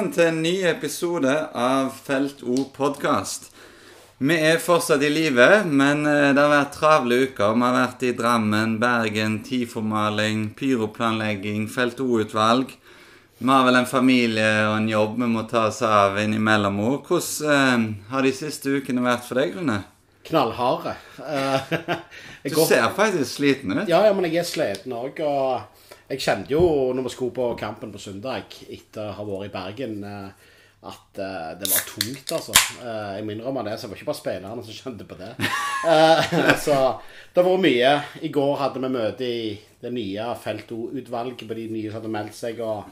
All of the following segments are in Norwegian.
Velkommen til en ny episode av Felt O podkast. Vi er fortsatt i live, men eh, det har vært travle uker. Vi har vært i Drammen, Bergen, TIFO-maling, pyroplanlegging, Felt O-utvalg. Vi har vel en familie og en jobb vi må ta oss av innimellom òg. Hvordan eh, har de siste ukene vært for deg, Rune? Knallharde. Eh, Du går- ser faktisk sliten ut. Ja, ja, men jeg er sliten òg. Og jeg kjente jo når vi skulle på kampen på søndag, etter å ha vært i Bergen, eh, at eh, det var tungt, altså. Eh, Jeg må innrømme det, så det var ikke bare spillerne som kjente på det. Så det har vært mye. I går hadde vi møte i det nye feltutvalget på de nye som hadde meldt seg. og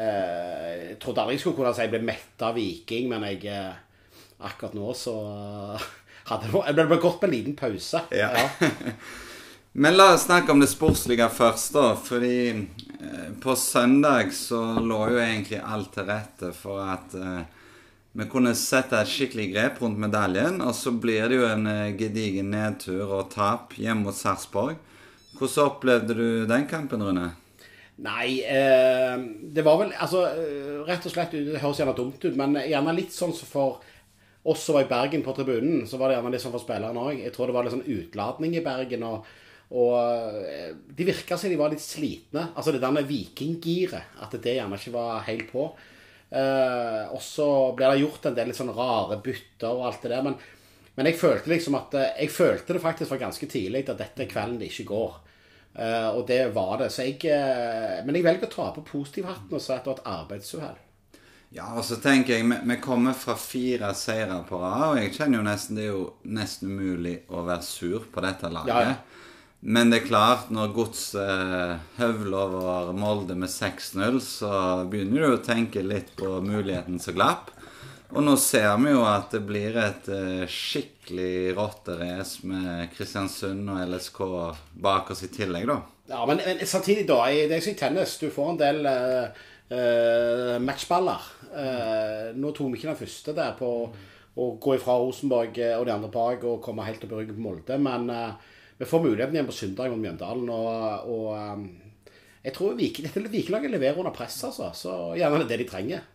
Jeg trodde aldri jeg skulle kunne si jeg ble mett av Viking, men jeg akkurat nå så hadde det, det ble gått på en liten pause. Ja. Men la oss snakke om det sportslige først, da. Fordi eh, på søndag så lå jo egentlig alt til rette for at eh, vi kunne sette et skikkelig grep rundt medaljen. Og så blir det jo en eh, gedigen nedtur og tap hjemme mot Sarpsborg. Hvordan opplevde du den kampen, Rune? Nei, eh, det var vel Altså, rett og slett Det høres gjerne dumt ut, men gjerne litt sånn som for oss som var i Bergen på tribunen, så var det gjerne litt sånn for spillerne òg. Jeg tror det var litt sånn utladning i Bergen. og og eh, De virka som de var litt slitne. Altså det der med vikinggiret. At det gjerne ikke var helt på. Eh, og så ble det gjort en del litt sånn rare bytter og alt det der. Men, men jeg følte liksom at eh, Jeg følte det faktisk var ganske tidlig at dette er kvelden det ikke går. Eh, og det var det. Så jeg, eh, men jeg velger å ta på positivhatten og si at det var et arbeidsuhell. Ja, og så tenker jeg, vi, vi kommer fra fire seire på rad, og jeg kjenner jo nesten det er jo nesten umulig å være sur på dette laget. Ja, ja. Men det er klart, når Godset høvler over Molde med 6-0, så begynner du å tenke litt på muligheten som glapp. Og nå ser vi jo at det blir et eh, skikkelig rotterace med Kristiansund og LSK bak oss i tillegg, da. Ja, men, men samtidig, da. i- Det er som i tennis. Du får en del eh, matchballer. Uh, nå tok vi ikke den første der på å gå ifra Rosenborg og de andre bak og komme helt opp i ryggen på Molde. Men eh, vi får muligheten igjen på søndag mot Mjøndalen. Og, og eh, jeg tror Vikelaget leverer under press, altså. Så gjerne det er det de trenger.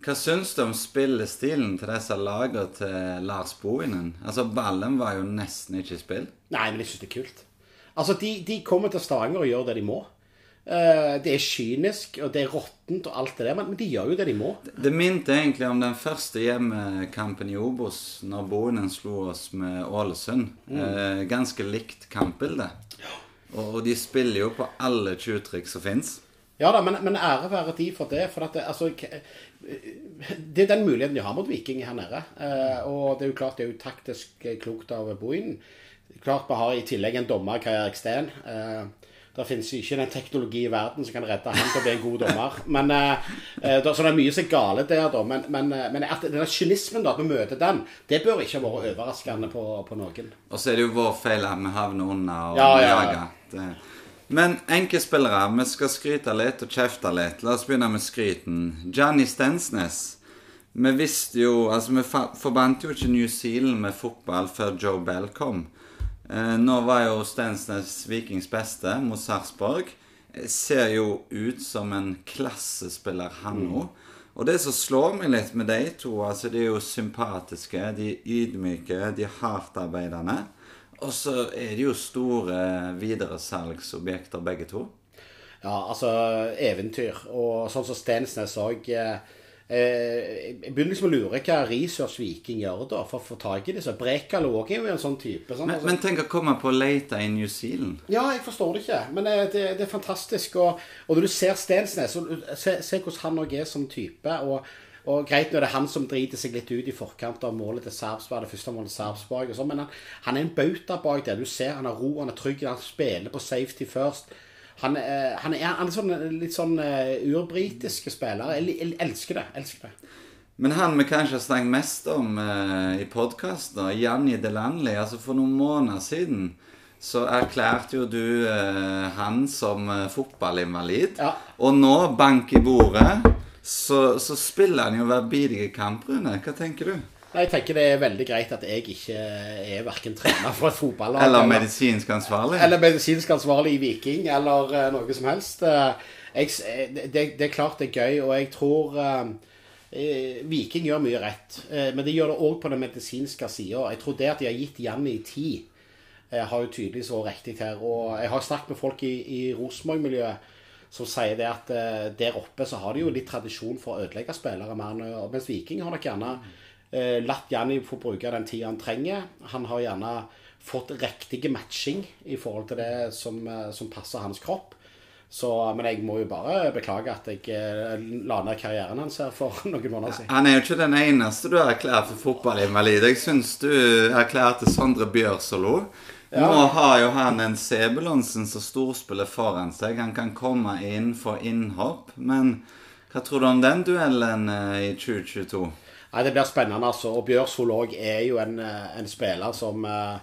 Hva syns du om spillestilen til disse lagene til Lars Bohinen? Altså, ballen var jo nesten ikke i spill. Nei, men jeg syns det er kult. Altså, de, de kommer til Stavanger og gjør det de må. Eh, det er kynisk, og det er råttent og alt det der, men, de gjør jo det de må. Det minte egentlig om den første hjemmekampen i Obos, når Bohinen slo oss med Ålesund. Mm. ganske likt kampbilde. Og, og de spiller jo på alle tjuvtrikk som fins. Ja da, men, men ære være de for det. For at det, altså, det er den muligheten de har mot Viking her nede. Eh, og det er jo klart det er jo taktisk eh, klokt av Bohinen. Klart vi har i tillegg en dommer, Kai Erik Steen. Eh, det finnes ikke den teknologi i verden som kan redde han til å bli en god dommer. Men, eh, eh, så det er mye som er gale der, da. Men, men, eh, men at denne kynismen, da, at vi møter den, det bør ikke ha vært overraskende på, på noen. Og så er det jo vår feil at vi havner under og Ja, ja, ja. jager. Men enkeltspillere, vi skal skryte litt og kjefte litt. La oss begynne med skryten. Gianni Stensnes. Vi visste jo Altså, vi forbandt jo ikke New Zealand med fotball før Joe Bell kom. Eh, nå var jo Stensnes Vikings beste mot Sarpsborg. Eh, Ser jo ut som en klassespiller, han òg. Og det som slår meg litt med de to, altså de er jo sympatiske, de er ydmyke, de er hardtarbeidende. Og så er de jo store videresalgsobjekter, begge to. Ja, altså eventyr. Og sånn som Stensnes òg. Eh, jeg begynner liksom å lure hva research Viking gjør da, for å få tak i disse. Brekalo òg er jo en sånn type. Sånn, Men, altså. men tenk å komme på leita i New Zealand. Ja, jeg forstår det ikke. Men det, det, det er fantastisk. Og, og når du ser Stensnes, se, se hvordan han òg er som type. og og Greit nå er det han som driter seg litt ut i forkant av målet til Sarpsborg. Det første målet til Sarpsborg sånn, Men han, han er en bauta bak der. Du ser han har ro, han er trygg, han spiller på safety først. Han, er- han er, han er sånn, litt sånn uh, urbritiske spiller. Jeg, jeg elsker det. elsker det. Men han vi kanskje har snakket mest om eh, i podkasten, Janni Delanley altså For noen måneder siden så erklærte jo du eh, han som eh, fotballinvalid. Ja. Og nå, bank i bordet, så, så spiller han jo hver bidige kamp, Rune. Hva tenker du? Nei, Jeg tenker det er veldig greit at jeg ikke er verken trener for et fotballag Eller medisinsk ansvarlig. eller medisinsk ansvarlig i Viking, eller uh, noe som helst. Uh, jeg, eh, det, det er klart det er gøy, og jeg tror eh, Viking gjør mye rett. Men de gjør det òg på den medisinske sida. Jeg tror det at de har gitt Janni tid, har jo tydeligvis vært riktig her. Og jeg har snakket med folk i, i Rosenborg-miljøet som sier det at der oppe så har de jo litt tradisjon for å ødelegge spillere mer. Mens Viking har nok gjerne eh, latt Janni få bruke den tida han trenger. Han har gjerne fått riktig matching i forhold til det som, eh, som passer hans kropp. Så, men jeg må jo bare beklage at jeg eh, la ned karrieren hans her for noen måneder siden. Han er jo ikke den eneste du har erklært for fotballinvalid. Jeg syns du erklærte Sondre Bjørsolo. Nå har jo han en Sebulonsen som storspiller foran seg. Han kan komme inn for innhopp. Men hva tror du om den duellen eh, i 2022? Nei, Det blir spennende, altså. Og Bjørsvold òg er jo en, eh, en spiller som, eh,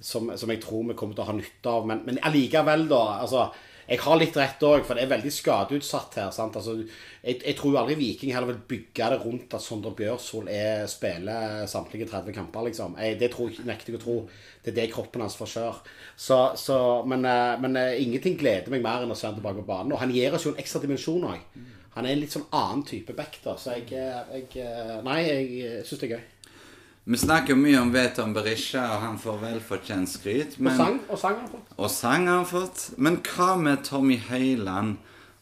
som, som jeg tror vi kommer til å ha nytte av. Men, men allikevel, da. altså jeg har litt rett òg, for det er veldig skadeutsatt her. sant? Altså, jeg, jeg tror aldri Viking heller vil bygge det rundt at Sondre Bjørsvold er, spiller samtlige 30 kamper, liksom. Jeg, det tror nekter jeg å tro. Det er det kroppen hans kjøre. Så, så, men, eh, men ingenting gleder meg mer enn å se han tilbake på banen. Og han gir oss jo en ekstra dimensjon òg. Han er en litt sånn annen type back, da. Så jeg, eh, jeg eh, Nei, jeg syns det er gøy. Vi snakker mye om Veton Berisha, og han får velfortjent skryt. Og sang. Og sang har han fått. og sang har han fått. Men hva med Tommy Høiland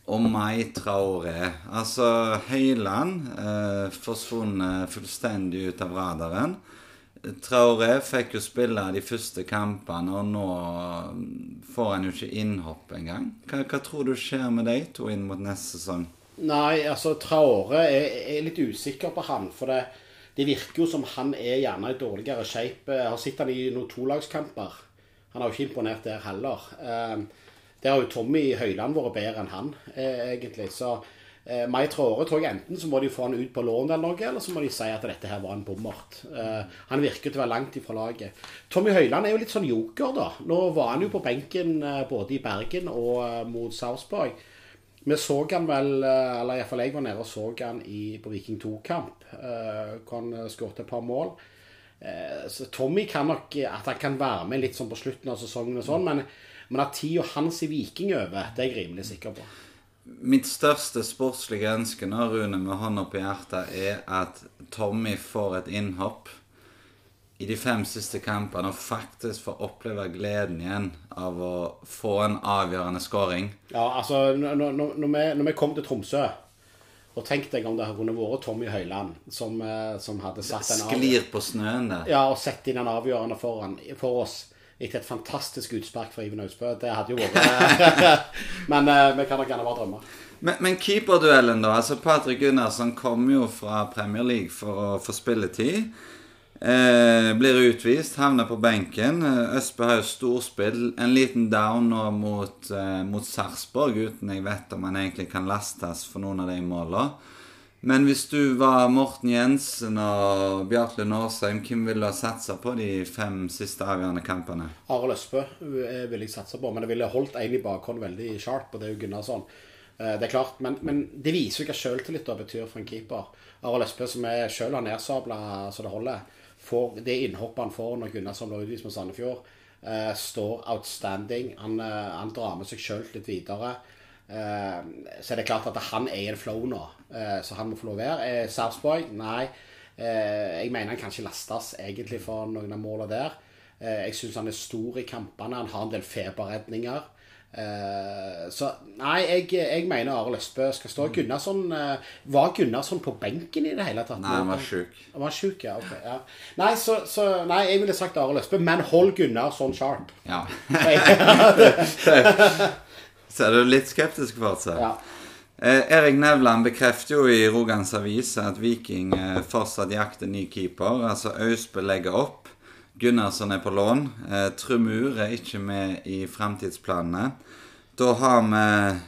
og Mai Traore? Altså, Høiland eh, forsvunnet fullstendig ut av radaren. Traore fikk jo spille de første kampene, og nå får han jo ikke innhopp engang. Hva, hva tror du skjer med de to inn mot neste sesong? Nei, altså Traore er, er litt usikker på han. For det, det virker jo som han er gjerne i dårligere shape. Jeg har sett han i noen tolagskamper. Han har jo ikke imponert der heller. Eh, der har jo Tommy Høiland vært bedre enn han, eh, egentlig. Så eh, Mai Traore tror jeg enten så må de få han ut på lån eller noe, eller så må de si at dette her var en bommert. Eh, han virker til å være langt ifra laget. Tommy Høiland er jo litt sånn joker, da. Nå var han jo på benken både i Bergen og mot Sarpsborg. Vi så han vel, eh, eller iallfall jeg var nede og så han i, på Viking 2-kamp. Uh, hvor han eh, skåret et par mål. Eh, så Tommy kan nok at han kan være med litt sånn på slutten av sesongen og sånn, men, men at tida hans i Viking er over, det er jeg rimelig sikker på. Mitt største sportslige ønske nå, Rune, med hånda på hjertet, er at Tommy får et innhopp i de fem siste kampene og faktisk får oppleve gleden igjen av å få en avgjørende scoring. Ja, altså, når, når, vi, når vi kom til Tromsø og tenk deg om det kunne vært Tommy Høiland som, eh, som hadde satt en av- Sklir på snøen der. Ja, og sett inn en avgjørende foran, for oss etter et fantastisk utspark fra Iven Austbø. Det hadde jo vært Men eh, vi kan nok gjerne bare drømme. Men, men keeperduellen, da. altså Patrick Gunnarsson kom jo fra Premier League for å få spilletid. Eh, blir utvist, havner på benken. Eh, Østbø har jo storspill. En liten down nå mot, eh, mot Sarpsborg, uten jeg vet om han egentlig kan lastes for noen av de målene. Men hvis du var Morten Jensen og Bjartle Nårsheim, hvem ville du ha satsa på de fem siste avgjørende kampene? Arild Østbø ville vil jeg satsa på, men jeg ville holdt en i bakhånd veldig sharp, og det er jo Gunnarsson. Eh, Det er klart, men, men det viser jo hva sjøltillit betyr for en keeper. Arild Østbø, som er sjøl har nedsabla så det holder, får det innhoppet han får når Gunnarsson blir utvist med Sandefjord, eh, står outstanding. Han, eh, han drar med seg sjøl litt videre. Eh, så er det klart at han er i en flow nå, eh, så han må få lov å være. Eh, Sarpsborg, nei. Eh, jeg mener han kan ikke lastes egentlig for noen av målene der. Eh, jeg syns han er stor i kampene. Han har en del feberredninger. Eh, så nei, jeg, jeg mener Arild Østbø skal stå. Gunnarsson eh, Var Gunnarsson på benken i det hele tatt? Nei, han var sjuk. Han var sjuk, ja. ok, ja. Nei, så, så Nei, jeg ville sagt Arild Østbø, men hold Gunnarsson sharp. Ja. Så er du litt skeptisk fortsatt? ja. Eh, Erik Nevland bekrefter jo i Rogans Avise at Viking eh, fortsatt jakter ny keeper. Altså Austbø legger opp. Gunnarsson er på lån. Eh, Trumur er ikke med i framtidsplanene. Da har vi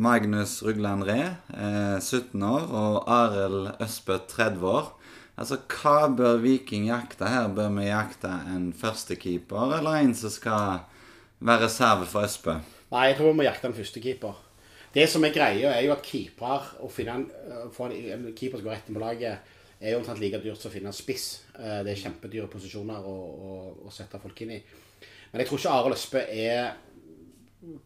Magnus Rugland Ree, eh, 17 år, og Arild Østbø, 30 år. Altså, Hva bør Viking jakte her? Bør vi jakte en førstekeeper, eller en som skal være reserve for Østbø? Nei, jeg tror vi må jakte en førstekeeper. Det som er greia, er jo at keeper, Å finne få en, en keeper som går rett inn på laget, er jo omtrent like dyrt som å finne en spiss. Eh, det er kjempedyre posisjoner å, å, å sette folk inn i. Men jeg tror ikke Arild Østbø er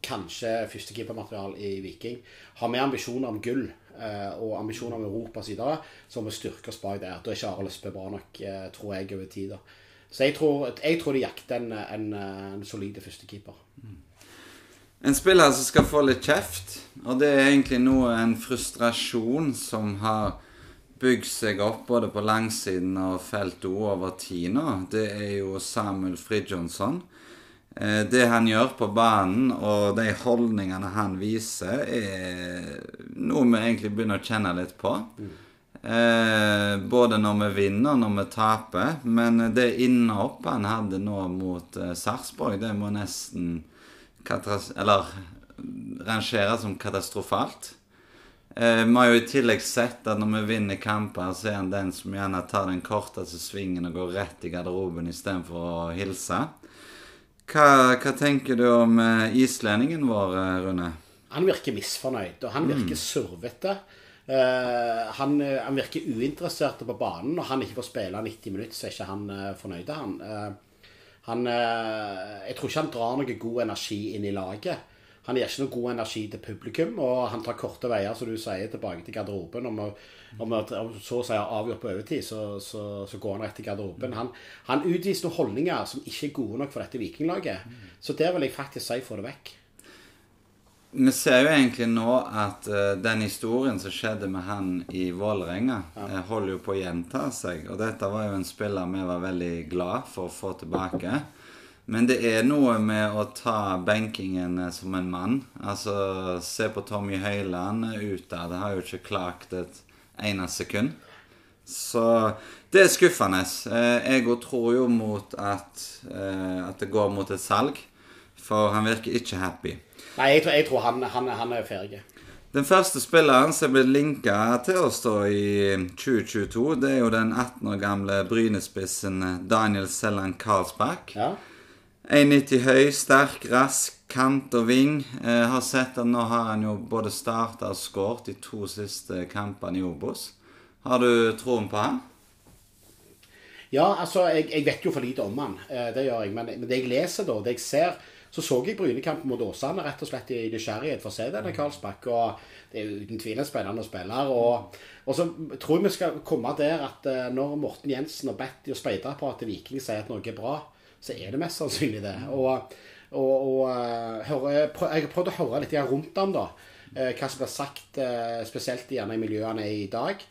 kanskje førstekeepermaterial i Viking. Har vi ambisjoner om gull eh, og ambisjoner om Europa videre, så må vi styrke oss bak der. Da er ikke Arild Østbø bra nok, eh, tror jeg, over tid. Så jeg tror, jeg tror de jakter en, en, en solid førstekeeper. En spiller som skal få litt kjeft, og det er egentlig noe en frustrasjon som har bygd seg opp både på langsiden og felt O over tid nå, det er jo Samuel Fridjonsson. Eh, det han gjør på banen, og de holdningene han viser, er noe vi egentlig begynner å kjenne litt på. Eh, både når vi vinner og når vi taper. Men det innhoppet han hadde nå mot eh, Sarpsborg, det må nesten Eller rangeres som katastrofalt. Eh, vi har jo i tillegg sett at når vi vinner kamper, så er han den som gjerne tar den korteste svingen og går rett i garderoben istedenfor å hilse. Hva, hva, tenker du om eh, islendingen vår, eh, Rune? Han virker misfornøyd, og han virker mm. survete. Uh, han, han, virker uinteressert på banen. Når han ikke får spille 90 minutter, så er ikke han uh, fornøyd. Han, uh, han jeg tror ikke han drar noe god energi inn i laget. Han gir ikke noe god energi til publikum, og han tar korte veier, som du sier, tilbake til garderoben. Om, om, om så å si avgjort på overtid, så, så, så, går han rett til garderoben. Han, han utviser noen holdninger som ikke er gode nok for dette vikinglaget. Så der vil jeg faktisk si få det vekk. Vi ser jo egentlig nå at uh, den historien som skjedde med han i Vålerenga, ja. uh, holder jo på å gjenta seg. Og dette var jo en spiller vi var veldig glad for å få tilbake. Men det er noe med å ta benkingen eh, som en mann. Altså, se på Tommy Høiland utad. Har jo ikke klagt et eneste sekund. Så det er skuffende. Jeg òg tror jo mot at, eh, at det går mot et salg. For han virker ikke happy. Nei, jeg tror, jeg tror han, han, han, er ferdig. Den første spilleren som blitt linka til oss da i 2022, det er jo den 18 år gamle Brynespissen Daniel Selland Karlsbakk. Ja. 1,90 høy, sterk, rask, kant og ving. Eh, har sett at nå har han jo både starta og skåret de to siste kampene i Obos. Har du troen på han? Ja, altså, jeg, jeg, vet jo for lite om han. Eh, det gjør jeg. Men, men, det jeg leser, da, det jeg ser Så så jeg Brynekampen mot Åsane rett og slett i nysgjerrighet for å se denne Karlsbakk. Og det er uten tvil en spennende spiller. Og, og så tror jeg vi skal komme der at uh, når Morten Jensen og Betty og speiderapparatet Viking sier at noe er bra, så er det mest sannsynlig det. Og, og, og eh, høre, jeg har prøvd å høre litt rundt ham, da. Eh, hva som blir sagt, eh, spesielt gjerne i miljøene i dag.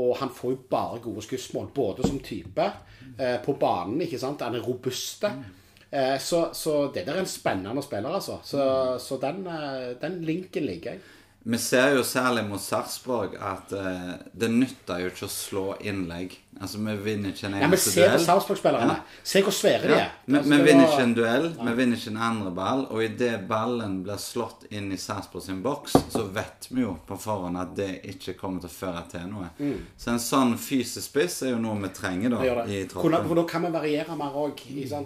Og han får jo bare gode skussmål, både som type, på banen, ikke sant. Han er robuste. Så, så, det der er en spennende spiller, altså. Så, så den, den linken liker jeg. Vi ser jo særlig mot Sarpsborg at uh, det nytter jo ikke å slå innlegg. Altså, Vi vinner ikke en eneste duell. Ja, men Se på Sarpsborg-spillerne. Ja. Se hvor svære de er. Vi, vi vinner ikke en duell, vi vinner ikke en andre ball. Og idet ballen blir slått inn i Sarpsborg sin boks, så vet vi jo på forhånd at det ikke kommer til å føre til noe. Mm. Så en sånn fysisk spiss er jo noe vi trenger da i troppen. For da kan vi variere mer òg. Ja,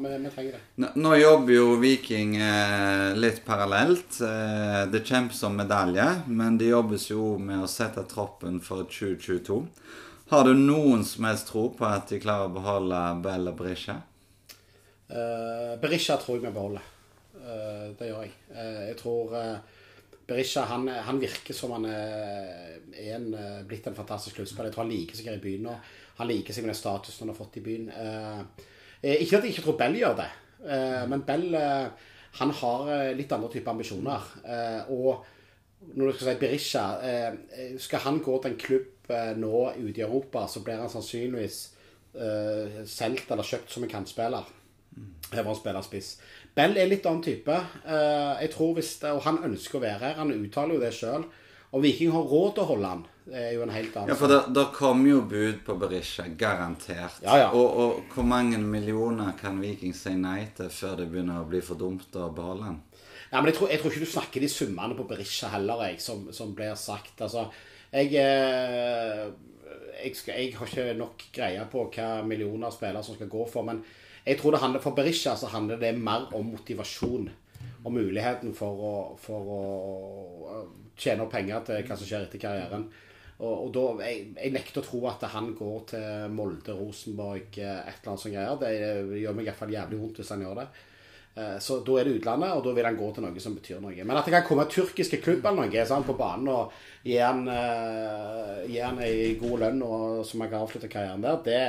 vi, vi, trenger det. Nå, nå jobber jo Viking eh, litt parallelt. Eh, det kjempes om medalje, men det jobbes jo med å sette troppen for 2022. Har du noen som helst tro på at de klarer å beholde Bell og Berisha? Uh, Berisha tror jeg vi beholder. Uh, det gjør jeg. Uh, jeg tror Berisha han, han, virker som han er, en, blitt en fantastisk klubbspiller. Jeg tror han liker seg her i byen nå. Han liker seg med den statusen han har fått i byen. ikke at jeg ikke tror Bell gjør det, men Bell han har litt andre typer ambisjoner. og når du skal si Berisha Skal han gå til en klubb Eh, nå ute i Europa, så blir han sannsynligvis uh, solgt eller kjøpt som en kantspiller. Mm. var han spillerspiss. Bell er litt annen type. Uh, jeg tror hvis Og han ønsker å være her. Han uttaler jo det sjøl. Og Viking har råd til å holde han. Det er jo en helt annen Ja, for det kommer jo bud på Berisha, garantert. Ja, ja. Og, og, hvor mange millioner kan Viking si nei til før det begynner å bli for dumt å beholde han? Ja, men jeg tror, jeg tror ikke du snakker de summene på Berisha heller, jeg, som, som blir sagt. Altså, jeg, eh, jeg, skal, jeg, har ikke nok greie på hva millioner spillere som skal gå for. Men jeg tror det handler for Berisha så handler det mer om motivasjon. Og muligheten for å, for å tjene opp penger til hva som skjer etter karrieren. Og, og da, jeg, jeg nekter å tro at han går til Molde, Rosenborg, eh, et eller annet sånt greier. Det eh, gjør meg i hvert fall jævlig vondt hvis han gjør det. Eh, Så da er det utlandet, og da vil han gå til noe som betyr noe. Men at det kan komme tyrkiske klubb eller noe sant, på banen og gi han, uh, han ei god lønn og, så man kan avslutte karrieren der, det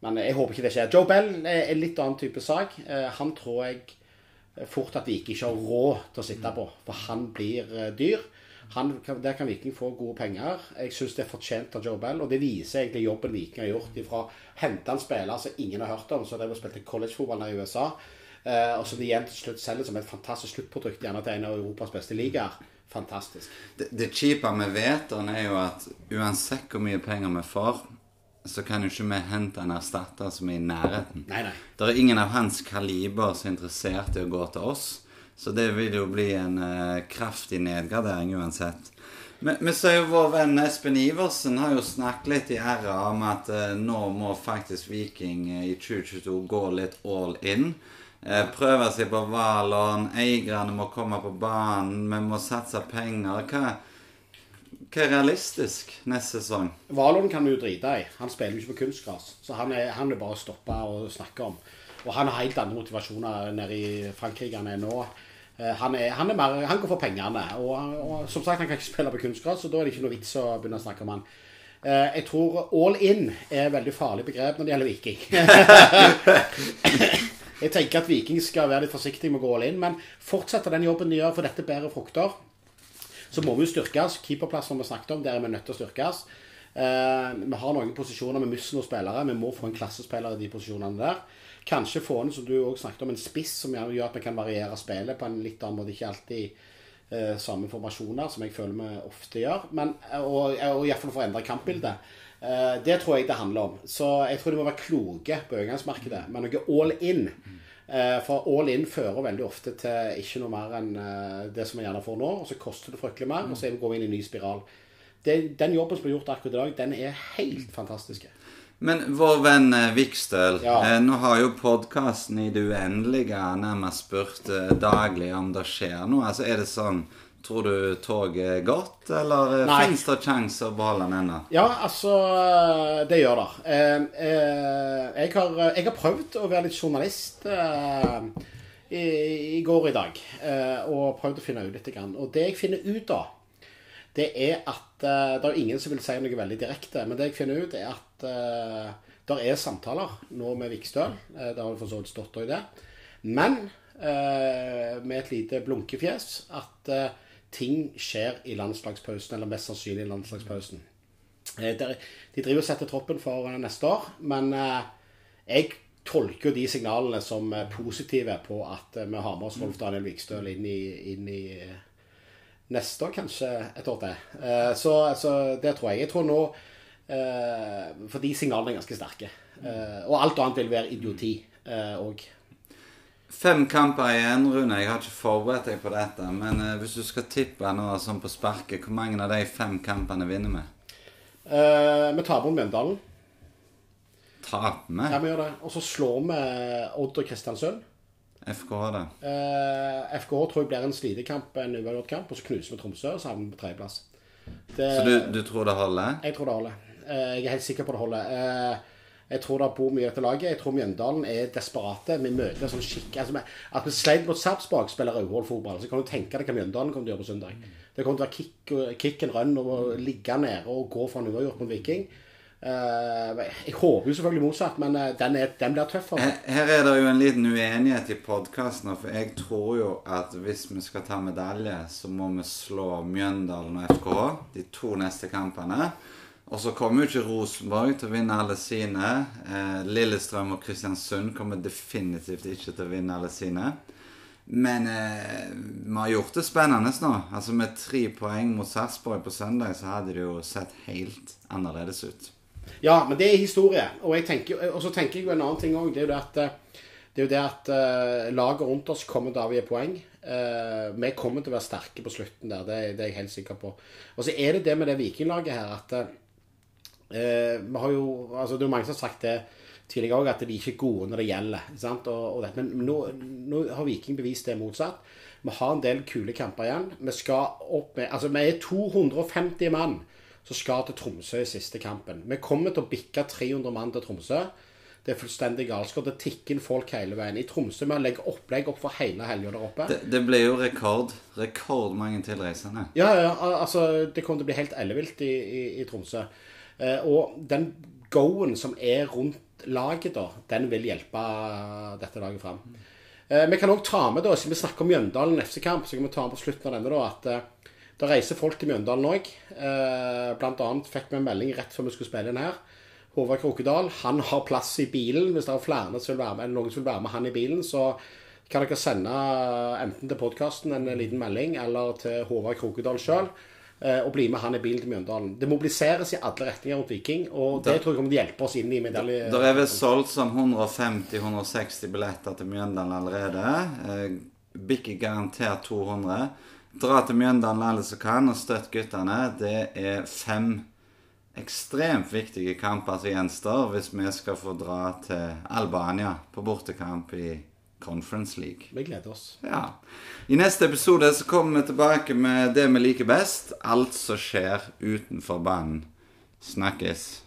Men jeg håper ikke det skjer. Joe Bell er en litt annen type sak. Eh, Han tror jeg fort at Viking ikke har råd til å sitte på, for han blir eh, dyr. Han, der kan Viking få gode penger. Jeg syns det er fortjent av Joe Bell, og det viser egentlig jobben Viking har gjort Fra å hente en spiller som ingen har hørt om, som drev og spilte collegefotball i USA, eh, og som de igjen til slutt selger som et fantastisk sluttprodukt gjerne til en av Europas beste ligaer. Fantastisk. Det, det kjipe med Veton er jo at uansett hvor mye penger vi får, så kan jo ikke vi hente en erstatter som er i nærheten. Nei, nei. Det er ingen av hans kaliber som er interessert i å gå til oss. Så det vil jo bli en uh, kraftig nedgradering uansett. Men, men så er jo vår venn Espen Iversen har jo snakket litt i RA om at uh, nå må faktisk Viking uh, i 2022 gå litt all in. Eh, prøve seg på Valon. Eierne må komme på banen. Vi må satse penger. Hva, hva er realistisk neste sesong? Valon kan du jo drite i. Han spiller jo ikke på kunstgras. Så han er, han er bare å stoppe og snakke om. Og han har helt andre motivasjoner nede i Frankrike enn nå. Eh, Han, er, han, er mer, han går for pengene. Og, og som sagt, han kan ikke spille på kunstgras, så da er det ikke noe vits å begynne å snakke om han. Eh, Jeg tror all in er et veldig farlig begrep når det gjelder Viking. Jeg tenker at Viking skal være litt forsiktig med å gå all in, men fortsetter den jobben de gjør, for dette bærer frukter. Så må vi jo styrkes. Keeperplassen vi snakket om, der er vi nødt til å styrkes. Eh, vi har noen posisjoner med mussen og spillere. Vi må få en klassespiller i de posisjonene der. Kanskje få en, som du også snakket om, en spiss som gjør at vi kan variere spillet på en litt annen måte. Ikke alltid eh, samme formasjoner, som jeg føler vi ofte gjør. Men, og, og iallfall for å endre kampbildet. Eh, det tror jeg det handler om. Så jeg tror de må være kloke på overgangsmarkedet. Men noe all in. Eh, For all in fører veldig ofte til ikke noe mer enn eh, det som vi gjerne får nå. Og så koster det fryktelig mer, og så går vi inn i en ny spiral. Den jobben som blir gjort akkurat i dag, den er helt fantastisk. Men vår venn Vikstøl, Ja. eh, nå har jo podkasten i det uendelige nærmest spurt eh, daglig om det skjer noe. Altså Er det sånn Tror du toget er godt, eller eh, fins det sjanse å beholde den ennå? Ja, altså Det gjør det. Eh, eh, jeg, har, jeg har prøvd å være litt journalist eh, i, i går og i dag. Eh, og prøvd å finne ut litt. Og det jeg finner ut av, det er at eh, Det er ingen som vil si noe veldig direkte, men det jeg finner ut, er at eh, det er samtaler nå med Vikstøl. Eh, det har for så vidt stått òg det. Men eh, med et lite blunkefjes at eh, ting skjer i landslagspausen, eller mest sannsynlig i landslagspausen. Eh, De driver og setter troppen for eh, neste år, men eh, jeg tolker de signalene som positive på at vi har med oss Rolf Daniel Vikstøl inn i, inn i neste år, kanskje et år til. Så, så det tror jeg. Jeg tror nå For de signalene er ganske sterke. Og alt annet vil være idioti òg. Fem kamper igjen, Rune. Jeg har ikke forberedt deg på dette. Men uh, hvis du skal tippe nå sånn på sparket, hvor mange av de fem kampene vinner vi? Eh, Vi taper mot Mjøndalen. Taper vi? Ja, vi gjør det. Og så slår vi Odd og Kristiansund. FKH, da? Uh, FKH tror jeg blir en slitekamp, en uavgjort kamp, og så knuser vi Tromsø, og så havner vi på tredjeplass. Det- Så du, du tror det holder? Jeg tror det holder. Eh, Jeg er helt sikker på det holder. Eh, Jeg tror det bor mye i dette laget. Jeg tror Mjøndalen er desperate. Vi møter sånn skikk altså, At vi sleit mot Sarpsborg, spiller Raufold-fotball, så kan du tenke deg hva Mjøndalen kommer til å gjøre på søndag. Det kommer til å være kick, kick and run og ligge nede og gå for en uavgjort mot Viking. Eh, Jeg håper jo selvfølgelig motsatt, men eh, den, er, den blir tøff. Her er det jo en liten uenighet i podkasten. For jeg tror jo at hvis vi skal ta medalje, så må vi slå Mjøndalen og FKH de to neste kampene. Og så kommer jo ikke Rosenborg til å vinne alle sine. Eh, Lillestrøm og Kristiansund kommer definitivt ikke til å vinne alle sine. Men eh, vi har gjort det spennende nå. Altså Med tre poeng mot Sarpsborg på søndag, så hadde det jo sett helt annerledes ut. Ja, men det er historie. Og, tenker, og så tenker jeg jo en annen ting òg. Det er jo det at, eh, det det at uh, laget rundt oss kommer til å avgi poeng. Uh, vi kommer til å være sterke på slutten der. Det, det er jeg helt sikker på. Og så er det det med det vikinglaget her at eh, vi har jo, altså Det er mange som har sagt det tidligere òg, at de ikke er gode når det gjelder. Sant? Og, og det, men nå, nå har Viking bevist det motsatt. Vi har en del kule kamper igjen. Vi skal opp med, altså vi er 250 mann som skal til Tromsø i siste kampen. Vi kommer til å bikke 300 mann til Tromsø. Det er fullstendig galskap. Det tikker inn folk hele veien. I Tromsø vi legger opplegg opp for hele helga der oppe. Det, det ble jo rekord. Rekordmange tilreisende. Ja, ja, altså Det kommer til å bli helt ellevilt i, i, i Tromsø. Eh, og den go-en som er rundt laget, da, den vil hjelpe dette laget fram. Eh, vi kan òg ta med, da, siden vi snakker om Mjøndalen FC-kamp, så kan vi ta med på slutten av denne da, at eh, det reiser folk til Mjøndalen òg. Blant annet fikk vi en melding rett før vi skulle spille inn her. Håvard Krokedal han har plass i bilen. Hvis det er flere som vil være med, noen som vil være med han i bilen, så kan dere sende enten til podkasten en liten melding eller til Håvard Krokedal sjøl. Og bli med han i bilen til Mjøndalen. Det mobiliseres i alle retninger mot Viking, og det tror jeg kommer til å hjelpe oss inn i medalje... Det er vel solgt som 150-160 billetter til Mjøndalen allerede. Bikke garantert 200. Dra til Mjøndalen alle som kan, og støtt guttene. Det er fem ekstremt viktige kamper som gjenstår hvis vi skal få dra til Albania på bortekamp i Conference League. Vi gleder oss. Ja. I neste episode så kommer vi tilbake med det vi liker best. Alt som skjer utenfor banen. Snakkes.